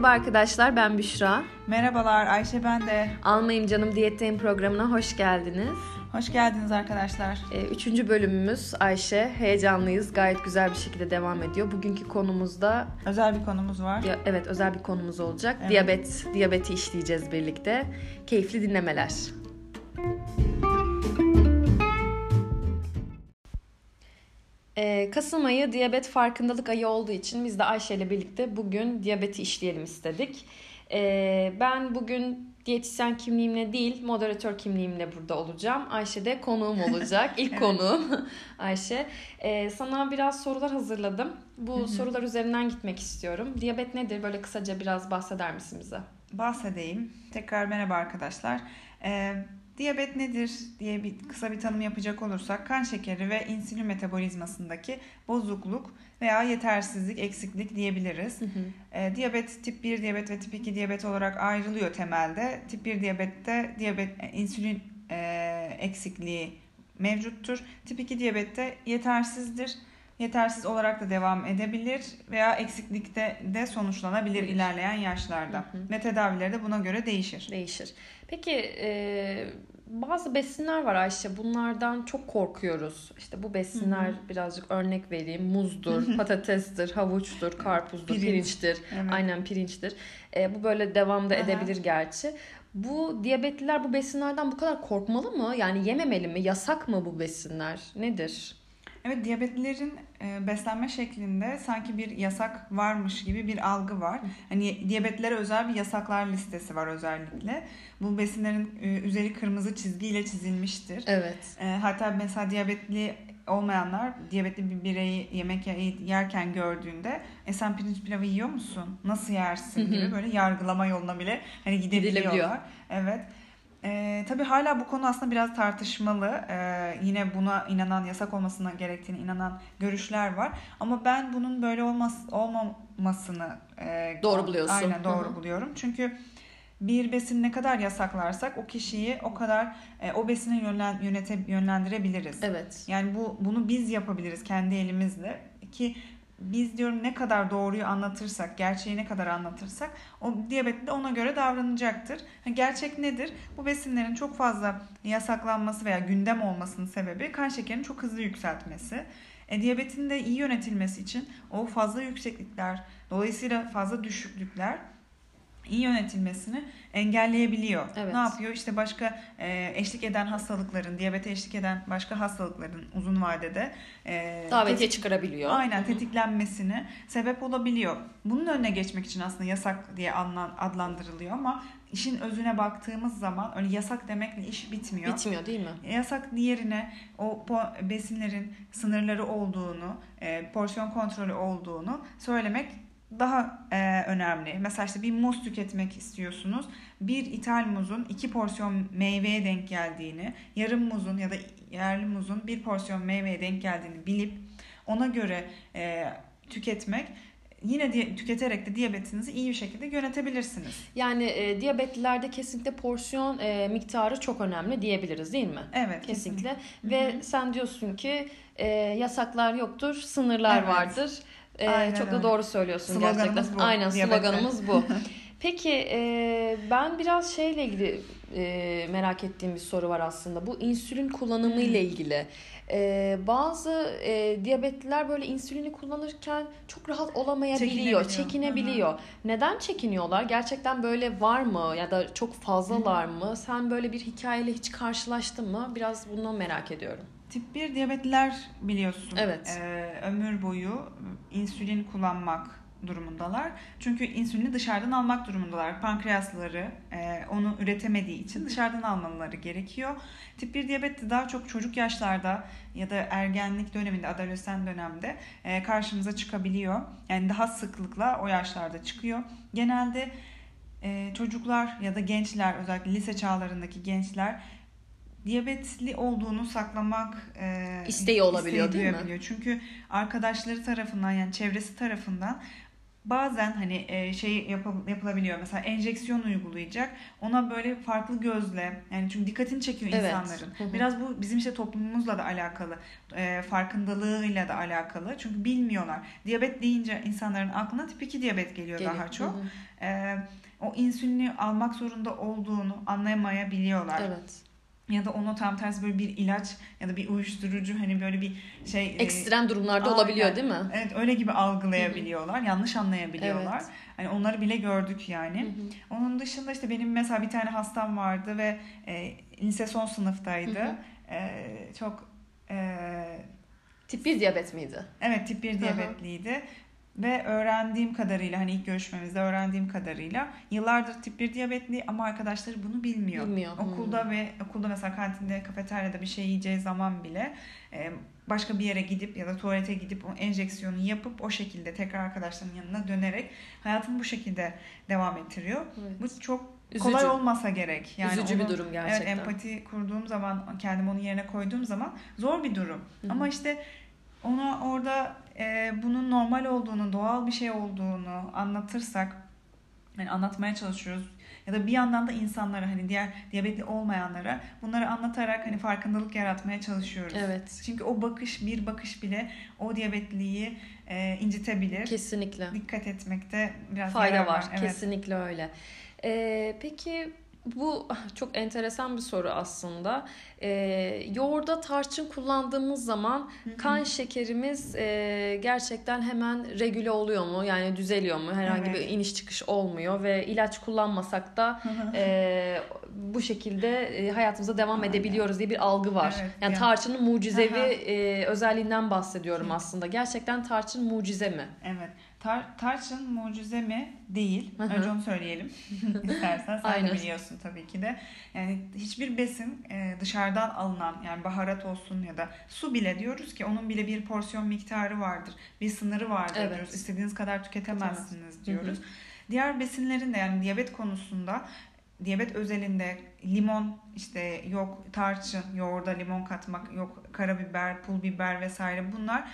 Merhaba arkadaşlar ben Büşra. Merhabalar Ayşe ben de. Almayayım Canım Diyetteyim programına hoş geldiniz. Hoş geldiniz arkadaşlar. Ee, üçüncü bölümümüz Ayşe. Heyecanlıyız. Gayet güzel bir şekilde devam ediyor. Bugünkü konumuzda... Özel bir konumuz var. Ya, evet özel bir konumuz olacak. Evet. Diyabet, diyabeti işleyeceğiz birlikte. Keyifli dinlemeler. Ee, Kasım ayı diyabet farkındalık ayı olduğu için biz de Ayşe ile birlikte bugün diyabeti işleyelim istedik. Ee, ben bugün diyetisyen kimliğimle değil moderatör kimliğimle burada olacağım. Ayşe de konuğum olacak. İlk evet. konuğum Ayşe. Ee, sana biraz sorular hazırladım. Bu Hı-hı. sorular üzerinden gitmek istiyorum. Diyabet nedir? Böyle kısaca biraz bahseder misin bize? Bahsedeyim. Tekrar merhaba arkadaşlar. Ee, Diyabet nedir diye bir kısa bir tanım yapacak olursak kan şekeri ve insülin metabolizmasındaki bozukluk veya yetersizlik, eksiklik diyebiliriz. Hı hı. E, diyabet tip 1 diyabet ve tip 2 diyabet olarak ayrılıyor temelde. Tip 1 diyabette diyabet e, insülin e, eksikliği mevcuttur. Tip 2 diyabette yetersizdir. Yetersiz olarak da devam edebilir veya eksiklikte de sonuçlanabilir Bilir. ilerleyen yaşlarda. Hı hı. Ve tedavileri de buna göre değişir. Değişir. Peki e, bazı besinler var Ayşe. Bunlardan çok korkuyoruz. İşte bu besinler Hı-hı. birazcık örnek vereyim. Muzdur, patatestir, havuçtur, karpuzdur, Pirinç. pirinçtir. Evet. Aynen pirinçtir. E, bu böyle devam da edebilir gerçi. Bu diyabetliler bu besinlerden bu kadar korkmalı mı? Yani yememeli mi? Yasak mı bu besinler? Nedir? Evet diyabetlilerin e, beslenme şeklinde sanki bir yasak varmış gibi bir algı var. Hani diyabetlilere özel bir yasaklar listesi var özellikle. Bu besinlerin e, üzeri kırmızı çizgiyle çizilmiştir. Evet. E, hatta mesela diyabetli olmayanlar diyabetli bir bireyi yemek yerken gördüğünde e sen pirinç pilavı yiyor musun? Nasıl yersin gibi böyle yargılama yoluna bile hani gidebiliyorlar. Evet. E, tabii hala bu konu aslında biraz tartışmalı. E, yine buna inanan, yasak olmasına gerektiğini inanan görüşler var. Ama ben bunun böyle olmaz, olmamasını e, doğru buluyorsun. Aynen doğru Hı-hı. buluyorum. Çünkü bir besin ne kadar yasaklarsak o kişiyi o kadar e, o besine yönlen, yönete, yönlendirebiliriz. Evet. Yani bu bunu biz yapabiliriz kendi elimizle ki biz diyorum ne kadar doğruyu anlatırsak, gerçeği ne kadar anlatırsak o diyabetli de ona göre davranacaktır. Gerçek nedir? Bu besinlerin çok fazla yasaklanması veya gündem olmasının sebebi kan şekerinin çok hızlı yükseltmesi. E, diyabetin de iyi yönetilmesi için o fazla yükseklikler, dolayısıyla fazla düşüklükler iyi yönetilmesini engelleyebiliyor. Evet. Ne yapıyor? İşte başka e, eşlik eden hastalıkların, diyabete eşlik eden başka hastalıkların uzun vadede e, davetiye tetik, çıkarabiliyor. Aynen tetiklenmesini sebep olabiliyor. Bunun önüne geçmek için aslında yasak diye adlandırılıyor ama işin özüne baktığımız zaman öyle yasak demekle iş bitmiyor. Bitmiyor değil mi? Yasak diğerine o besinlerin sınırları olduğunu, e, porsiyon kontrolü olduğunu söylemek daha e, önemli. Mesela işte bir muz tüketmek istiyorsunuz. Bir ithal muzun iki porsiyon meyveye denk geldiğini, yarım muzun ya da yerli muzun bir porsiyon meyveye denk geldiğini bilip ona göre e, tüketmek yine diye, tüketerek de diyabetinizi iyi bir şekilde yönetebilirsiniz. Yani e, diyabetlilerde kesinlikle porsiyon e, miktarı çok önemli diyebiliriz değil mi? Evet. Kesinlikle. kesinlikle. Ve Hı-hı. sen diyorsun ki e, yasaklar yoktur, sınırlar evet. vardır. Ee, çok öyle. da doğru söylüyorsun sloganımız gerçekten. Bu, Aynen sloganımız bu. Peki e, ben biraz şeyle ilgili e, merak ettiğim bir soru var aslında. Bu insülin kullanımı ile ilgili. E, bazı e, diyabetliler böyle insülini kullanırken çok rahat olamayabiliyor, çekinebiliyor. Hı-hı. Neden çekiniyorlar? Gerçekten böyle var mı ya da çok fazlalar Hı-hı. mı? Sen böyle bir hikayeyle hiç karşılaştın mı? Biraz bunu merak ediyorum. Tip 1 diyabetliler biliyorsun. Evet. E, ömür boyu insülin kullanmak durumundalar. Çünkü insülini dışarıdan almak durumundalar. Pankreasları e, onu üretemediği için dışarıdan almaları gerekiyor. Tip 1 diyabet de daha çok çocuk yaşlarda ya da ergenlik döneminde, adolesan dönemde e, karşımıza çıkabiliyor. Yani daha sıklıkla o yaşlarda çıkıyor. Genelde e, çocuklar ya da gençler özellikle lise çağlarındaki gençler diyabetli olduğunu saklamak e, isteği olabiliyor değil mi? Çünkü arkadaşları tarafından yani çevresi tarafından bazen hani e, şey yapı- yapılabiliyor. Mesela enjeksiyon uygulayacak. Ona böyle farklı gözle yani çünkü dikkatini çekiyor Evet. insanların. Hı hı. Biraz bu bizim işte toplumumuzla da alakalı. E, farkındalığıyla da alakalı. Çünkü bilmiyorlar. Diyabet deyince insanların aklına tip 2 diyabet geliyor, Geliyor. daha çok. Hı hı. E, o insülini almak zorunda olduğunu anlayamayabiliyorlar. Evet. Ya da onu tam tersi böyle bir ilaç ya da bir uyuşturucu hani böyle bir şey e, Ekstrem durumlarda aynen. olabiliyor değil mi? Evet öyle gibi algılayabiliyorlar. Yanlış anlayabiliyorlar. Evet. Hani onları bile gördük yani. Onun dışında işte benim mesela bir tane hastam vardı ve e, lise son sınıftaydı. Hı E, çok e, Tip 1 diyabet miydi? evet tip 1 hı. diyabetliydi. Ve öğrendiğim kadarıyla hani ilk görüşmemizde öğrendiğim kadarıyla yıllardır tip 1 diyabetli ama arkadaşları bunu bilmiyor. Bilmiyor. Okulda ve okulda mesela kantinde, kafeteryada bir şey yiyeceği zaman bile e, başka bir yere gidip ya da tuvalete gidip o enjeksiyonu yapıp o şekilde tekrar arkadaşlarının yanına dönerek hayatını bu şekilde devam ettiriyor. Evet. Bu çok Üzücü. kolay olmasa gerek. Yani Üzücü bir onu- durum gerçekten. Evet empati kurduğum zaman kendimi onun yerine koyduğum zaman zor bir durum. Hı hı. Ama işte ona orada e, bunun normal olduğunu, doğal bir şey olduğunu anlatırsak yani anlatmaya çalışıyoruz ya da bir yandan da insanlara hani diğer diyabetli olmayanlara bunları anlatarak hani farkındalık yaratmaya çalışıyoruz. Evet. Çünkü o bakış bir bakış bile o diyabetliyi e, incitebilir. Kesinlikle. Dikkat etmekte biraz Fayda yarar var. Evet. Kesinlikle öyle. Ee, peki bu çok enteresan bir soru aslında. Ee, yoğurda tarçın kullandığımız zaman kan şekerimiz e, gerçekten hemen regüle oluyor mu? Yani düzeliyor mu? Herhangi Evet. bir iniş çıkış olmuyor ve ilaç kullanmasak da e, bu şekilde e, hayatımıza devam Aynen. edebiliyoruz diye bir algı var. Evet, yani ya. tarçının mucizevi e, özelliğinden bahsediyorum aslında. Gerçekten tarçın mucize mi? Evet. Tar- tarçın mucize mi? Değil. Hı hı. Önce onu söyleyelim. İstersen sen Aynen. de biliyorsun tabii ki de. Yani hiçbir besin e, dışarıdan alınan yani baharat olsun ya da su bile diyoruz ki onun bile bir porsiyon miktarı vardır. Bir sınırı vardır Evet. diyoruz. İstediğiniz kadar tüketemezsiniz Hı hı. diyoruz. Diğer besinlerin de yani diyabet konusunda diyabet özelinde limon işte yok tarçın yoğurda limon katmak yok karabiber pul biber vesaire bunlar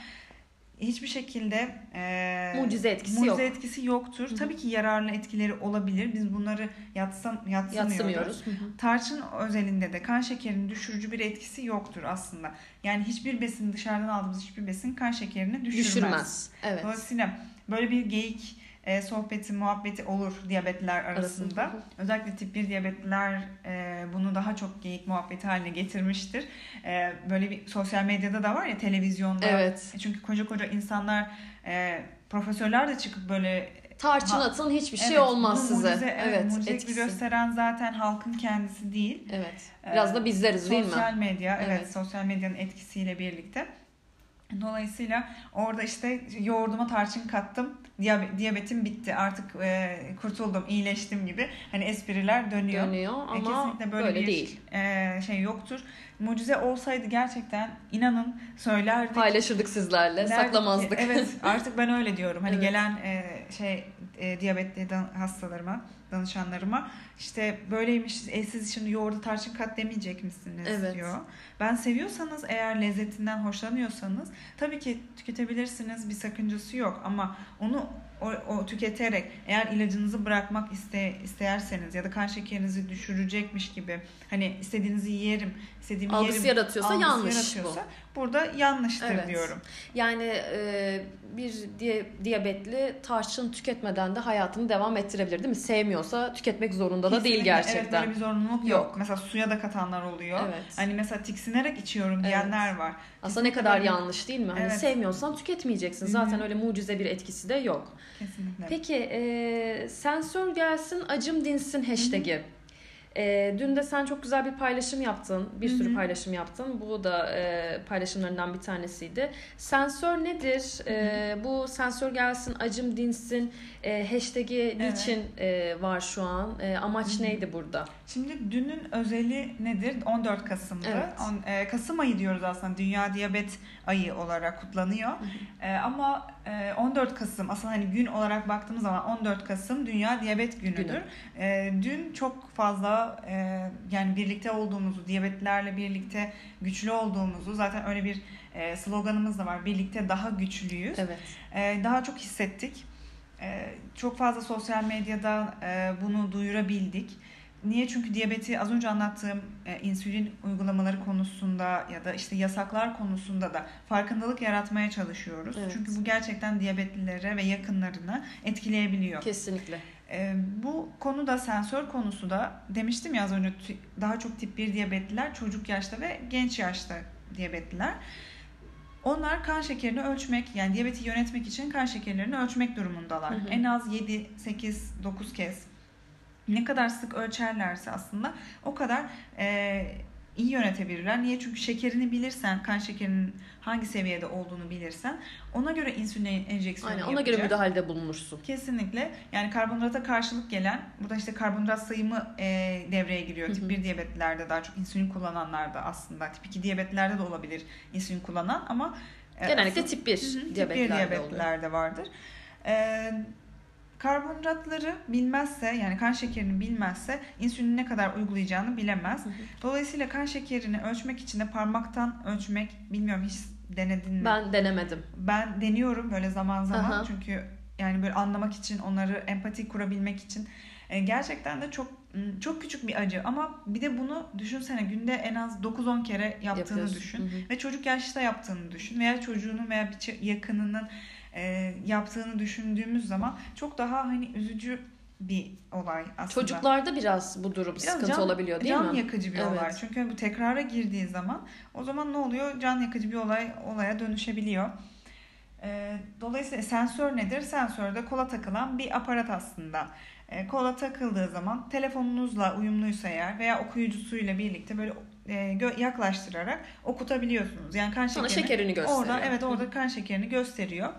hiçbir şekilde e, Mucize etkisi mucize yok. etkisi yoktur. Hı hı. Tabii ki yararlı etkileri olabilir. Biz bunları yatsam, yatsımıyoruz. Yatsımıyoruz. Hı hı. Tarçın özelinde de kan şekerini düşürücü bir etkisi yoktur aslında. Yani hiçbir besin dışarıdan aldığımız hiçbir besin kan şekerini düşürmez. Düşürmez. Evet. Dolayısıyla böyle bir geyik e, sohbeti, muhabbeti olur diyabetliler arasında. Arasında. Özellikle tip 1 diyabetliler e, bunu daha çok geyik muhabbeti haline getirmiştir. E, böyle bir sosyal medyada da var ya televizyonda. Evet. Çünkü koca koca insanlar, e, profesörler de çıkıp böyle Tarçın Ha, atın hiçbir şey Evet, olmaz bunu size. mucize- evet, evet, mucize etkisi. gösteren zaten halkın kendisi değil. Evet. Ee, Biraz da bizleriz değil mi? Sosyal medya, evet. Evet. sosyal medyanın etkisiyle birlikte. Dolayısıyla orada işte yoğurduma tarçın kattım, diyabe- diyabetim bitti, artık e, kurtuldum, iyileştim gibi hani espriler dönüyor. Dönüyor E, ama kesinlikle böyle böyle bir değil. e, şey yoktur. Mucize olsaydı gerçekten inanın söylerdik. Paylaşırdık sizlerle, Derdik ki, saklamazdık. Evet artık ben öyle diyorum. Hani Evet. gelen e, şey e, diyabetli hastalarıma, danışanlarıma işte böyleymiş e, siz şimdi yoğurda tarçın kat demeyecek misiniz Evet. diyor. Ben seviyorsanız eğer lezzetinden hoşlanıyorsanız tabii ki tüketebilirsiniz bir sakıncası yok ama onu o, o tüketerek eğer ilacınızı bırakmak iste, isterseniz ya da kan şekerinizi düşürecekmiş gibi hani istediğinizi yerim, istediğimi Algısı yerim yaratıyorsa algısı yanlış yaratıyorsa burada yanlıştır Evet. diyorum. Yani e, bir diye, diyabetli tarçın tüketmeden de hayatını devam ettirebilir değil mi? Sevmiyorsa tüketmek zorunda da değil Kesinlikle. Evet gerçekten. böyle bir zorunluluk yok. Yok. Mesela suya da katanlar oluyor. Evet. Hani mesela tiksinerek içiyorum diyenler var. Aslında ne Kesinlikle kadar böyle- yanlış değil mi? Hani Evet. sevmiyorsan tüketmeyeceksin. Zaten öyle mucize bir etkisi de yok. Kesinlikle. Peki e, sensör gelsin acım dinsin hashtag'i. E, dün de sen çok güzel bir paylaşım yaptın. Bir sürü hı. paylaşım yaptın. Bu da e, paylaşımlarından bir tanesiydi. Sensör nedir? E, bu sensör gelsin acım dinsin e, hashtag'i Evet. niçin e, var şu an? E, amaç Hı hı. neydi burada? Şimdi dünün özeli nedir? 14 Kasım'dı. Evet. On- e, Kasım ayı diyoruz aslında. Dünya Diyabet Ayı olarak kutlanıyor. E, ama e, 14 Kasım aslında hani gün olarak baktığımız zaman 14 Kasım Dünya Diyabet Günü'dür. Günü. E, dün çok fazla e, yani birlikte olduğumuzu, diyabetlerle birlikte güçlü olduğumuzu zaten öyle bir e, sloganımız da var. Birlikte daha güçlüyüz. Evet. Ee, daha çok hissettik. E, çok fazla sosyal medyada e, bunu duyurabildik. Niye? Çünkü diyabeti az önce anlattığım e, insülin uygulamaları konusunda ya da işte yasaklar konusunda da farkındalık yaratmaya çalışıyoruz. Evet. Çünkü bu gerçekten diyabetlilere ve yakınlarını etkileyebiliyor. Kesinlikle. E, bu konu da sensör konusu da demiştim ya az önce daha çok tip 1 diyabetliler çocuk yaşta ve genç yaşta diyabetliler. Onlar kan şekerini ölçmek yani diyabeti yönetmek için kan şekerlerini ölçmek durumundalar. Hı hı. En az 7, 8, 9 kez. Ne kadar sık ölçerlerse aslında o kadar e, iyi yönetebilirler. Niye? Çünkü şekerini bilirsen, kan şekerinin hangi seviyede olduğunu bilirsen ona göre insülin enjeksiyonu Aynen ona yapacak. göre müdahalede bulunursun. Kesinlikle. Yani karbonhidrata karşılık gelen, burada işte karbonhidrat sayımı e, devreye giriyor. Hı hı. Tip 1 diyabetlilerde daha çok insülin kullananlarda aslında. Tip 2 diyabetlilerde de olabilir insülin kullanan ama e, Genellikle asıl- tip 1 Hı hı, tip 1 diyabetlerde oluyor. diyabetlilerde vardır. E, karbonhidratları bilmezse yani kan şekerini bilmezse insülini ne kadar uygulayacağını bilemez. Hı hı. Dolayısıyla kan şekerini ölçmek için de parmaktan ölçmek bilmiyorum hiç denedin mi? Ben denemedim. Ben deniyorum böyle zaman zaman Aha. çünkü yani böyle anlamak için onları empati kurabilmek için E, gerçekten de çok m, çok küçük bir acı ama bir de bunu düşünsene günde en az 9-10 kere yaptığını Yapıyorsun. düşün Hı hı. ve çocuk yaşta yaptığını düşün veya çocuğunun veya bir yakınının e, yaptığını düşündüğümüz zaman çok daha hani üzücü bir olay aslında. Çocuklarda biraz bu durum Biraz sıkıntı can- olabiliyor değil can mi? yakıcı bir Evet. olay. Çünkü bu tekrara girdiği zaman o zaman ne oluyor? Can yakıcı bir olay olaya dönüşebiliyor. Ee, dolayısıyla sensör nedir? Sensör de kola takılan bir aparat aslında. Ee, kola takıldığı zaman telefonunuzla uyumluysa eğer veya okuyucusuyla birlikte böyle e, yaklaştırarak okutabiliyorsunuz. Yani kan Sana şekerini şekerini gösteriyor. orada evet orada kan şekerini gösteriyor.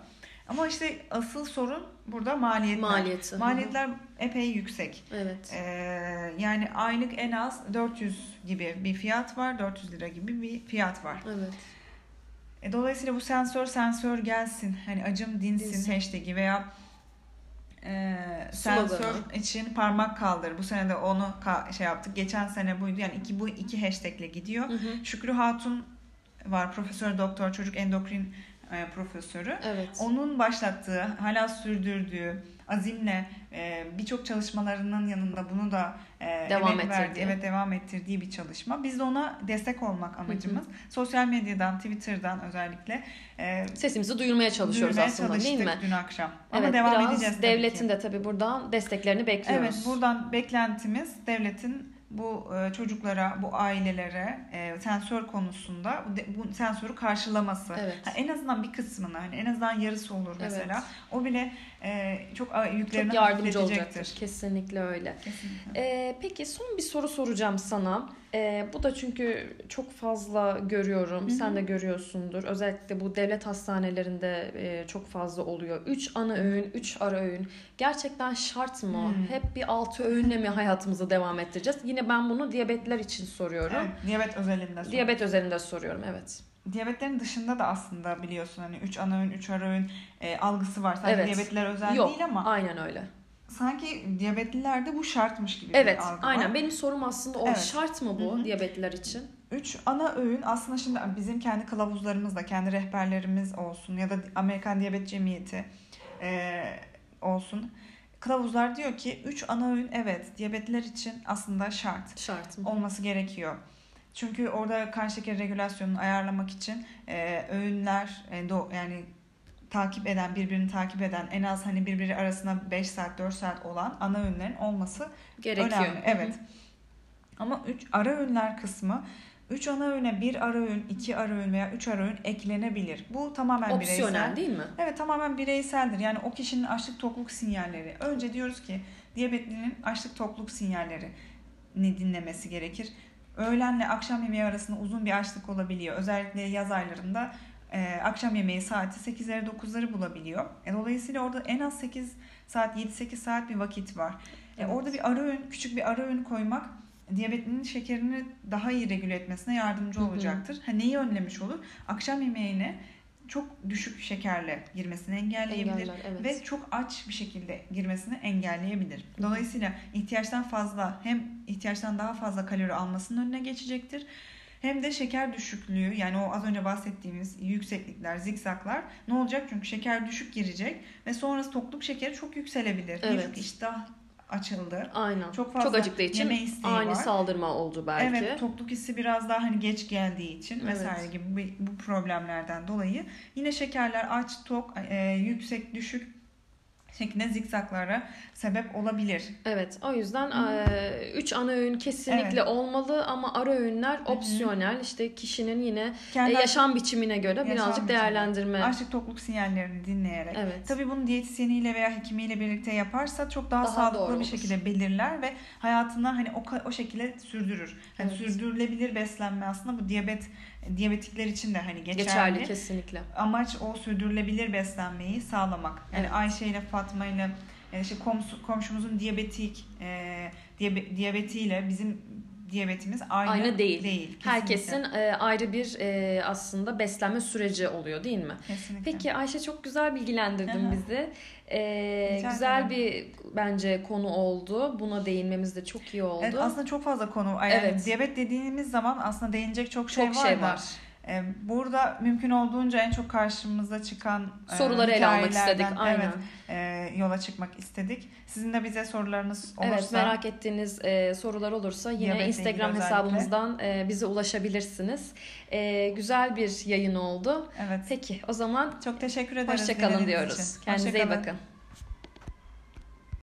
Ama işte asıl sorun burada maliyetler. Maliyeti. Hı hı. Maliyetler epey yüksek. Evet. Ee, yani aylık en az 400 gibi bir fiyat var. 400 lira gibi bir fiyat var. Evet. E, dolayısıyla bu sensör sensör gelsin. Hani acım dinsin, Dinsin. hashtag'i veya e, Sloganı. sensör için parmak kaldır. Bu sene de onu ka- şey yaptık. Geçen sene buydu. Yani iki, bu iki hashtagle gidiyor. Hı hı. Şükrü Hatun var. Profesör doktor çocuk endokrin e, profesörü. Evet. Onun başlattığı, hala sürdürdüğü, azimle e, birçok çalışmalarının yanında bunu da e, Devam ettirdiği. evet devam ettirdiği bir çalışma. Biz de ona destek olmak amacımız. Sosyal medyadan, Twitter'dan özellikle e, Sesimizi duyurmaya çalışıyoruz duyurmaya aslında değil mi? dün akşam. Ama Evet devam biraz edeceğiz tabii devletin ki. de tabii buradan desteklerini bekliyoruz. Evet, buradan beklentimiz devletin bu e, çocuklara, bu ailelere e, sensör konusunda bu, sensörü karşılaması. Evet. Ha, en azından bir kısmını, hani en azından yarısı olur mesela. Evet. O bile e, çok yüklerini Çok yardımcı olacaktır. Kesinlikle öyle. Kesinlikle. Ee, peki son bir soru soracağım sana. Ee, bu da çünkü çok fazla görüyorum. Hı hı. Sen de görüyorsundur. Özellikle bu devlet hastanelerinde e, çok fazla oluyor. 3 ana öğün, 3 ara öğün. Gerçekten şart mı? Hmm. Hep bir altı öğünle mi hayatımızı devam ettireceğiz? Yine ben bunu diyabetler için soruyorum. Evet, diyabet özelinde. sor. Diyabet özelinde soruyorum evet. Diyabetlerin dışında da aslında biliyorsun hani 3 ana öğün, 3 ara öğün e, algısı var. Sadece Evet. diyabetliler özel Yok değil ama aynen öyle. Sanki diyabetlilerde bu şartmış gibi Evet bir algı aynen var. benim sorum aslında o. Evet. Şart mı bu Hı hı. diyabetliler için? Üç ana öğün aslında şimdi bizim kendi kılavuzlarımız da kendi rehberlerimiz olsun ya da Amerikan Diyabet Cemiyeti e, olsun. Kılavuzlar diyor ki 3 ana öğün evet diyabetliler için aslında şart Şart mı? olması gerekiyor. Çünkü orada kan şekeri regülasyonunu ayarlamak için e, öğünler e, do, yani takip eden birbirini takip eden en az hani birbiri arasında 5 saat 4 saat olan ana öğünlerin olması Gerekiyor. Önemli, evet. Ama 3 ara öğünler kısmı 3 ana öğüne 1 ara öğün, 2 ara öğün veya 3 ara öğün eklenebilir. Bu tamamen Opsiyonel bireysel. değil mi? Evet tamamen bireyseldir. Yani o kişinin açlık tokluk sinyalleri. Önce diyoruz ki diyabetlinin açlık tokluk sinyallerini dinlemesi gerekir. Öğlenle akşam yemeği arasında uzun bir açlık olabiliyor. Özellikle yaz aylarında e, akşam yemeği saati 8'leri 9'ları bulabiliyor. E, dolayısıyla orada en az 8 saat 7-8 saat bir vakit var. E, Evet. orada bir ara öğün, küçük bir ara öğün koymak diyabetlinin şekerini daha iyi regüle etmesine yardımcı Hı hı. olacaktır. Ha, neyi önlemiş olur? Akşam yemeğine çok düşük şekerle girmesini engelleyebilir Engeller, evet. ve çok aç bir şekilde girmesini engelleyebilir. Dolayısıyla ihtiyaçtan fazla hem ihtiyaçtan daha fazla kalori almasının önüne geçecektir hem de şeker düşüklüğü yani o az önce bahsettiğimiz yükseklikler, zikzaklar ne olacak? Çünkü şeker düşük girecek ve sonrası tokluk şekeri çok yükselebilir. Evet. Çünkü iştah açıldı. Aynen. Çok fazla Çok acıktığı için yeme isteği ani var. saldırma oldu belki. Evet tokluk hissi biraz daha hani geç geldiği için Evet. vesaire gibi bu, bu problemlerden dolayı yine şekerler aç, tok, e, yüksek, düşük şeklinde zikzaklara sebep olabilir. Evet, o yüzden e, üç ana öğün kesinlikle Evet. olmalı ama ara öğünler opsiyonel. İşte kişinin yine e, Kendi yaşam biçimine göre Yaşam birazcık biçimi. değerlendirme. açlık tokluk sinyallerini dinleyerek. Evet. Tabii bunu diyetisyeniyle veya hekimiyle birlikte yaparsa çok daha, Daha sağlıklı bir olur. şekilde belirler ve hayatına hani o, o şekilde sürdürür. Hani Evet. sürdürülebilir beslenme aslında bu diyabet diyabetikler için de hani geçerli. geçerli kesinlikle. Amaç o sürdürülebilir beslenmeyi sağlamak. Yani Evet. Ayşe ile Fatma ile yani işte komşu- komşumuzun diyabetik e, diyabe, diyabetiyle bizim diyabetimiz aynı, Aynı değil. kesinlikle. Herkesin e, ayrı bir e, aslında beslenme süreci oluyor değil mi? Kesinlikle. Peki Ayşe çok güzel bilgilendirdin Aha. bizi. E, güzel ederim. bir bence konu oldu. Buna değinmemiz de çok iyi oldu. Evet, aslında çok fazla konu. Yani Evet. Diyabet dediğimiz zaman aslında değinecek çok şey çok var şey da, var. E, burada mümkün olduğunca en çok karşımıza çıkan e, Soruları ele almak istedik. Aynen. Evet, e, yola çıkmak istedik. Sizin de bize sorularınız olursa Evet merak ettiğiniz e, sorular olursa yine Instagram hesabımızdan e, bize ulaşabilirsiniz. E, güzel bir yayın oldu. evet. Peki o zaman Çok teşekkür ederiz. hoşçakalın diyoruz. için. Kendinize iyi Hoşça kalın. bakın.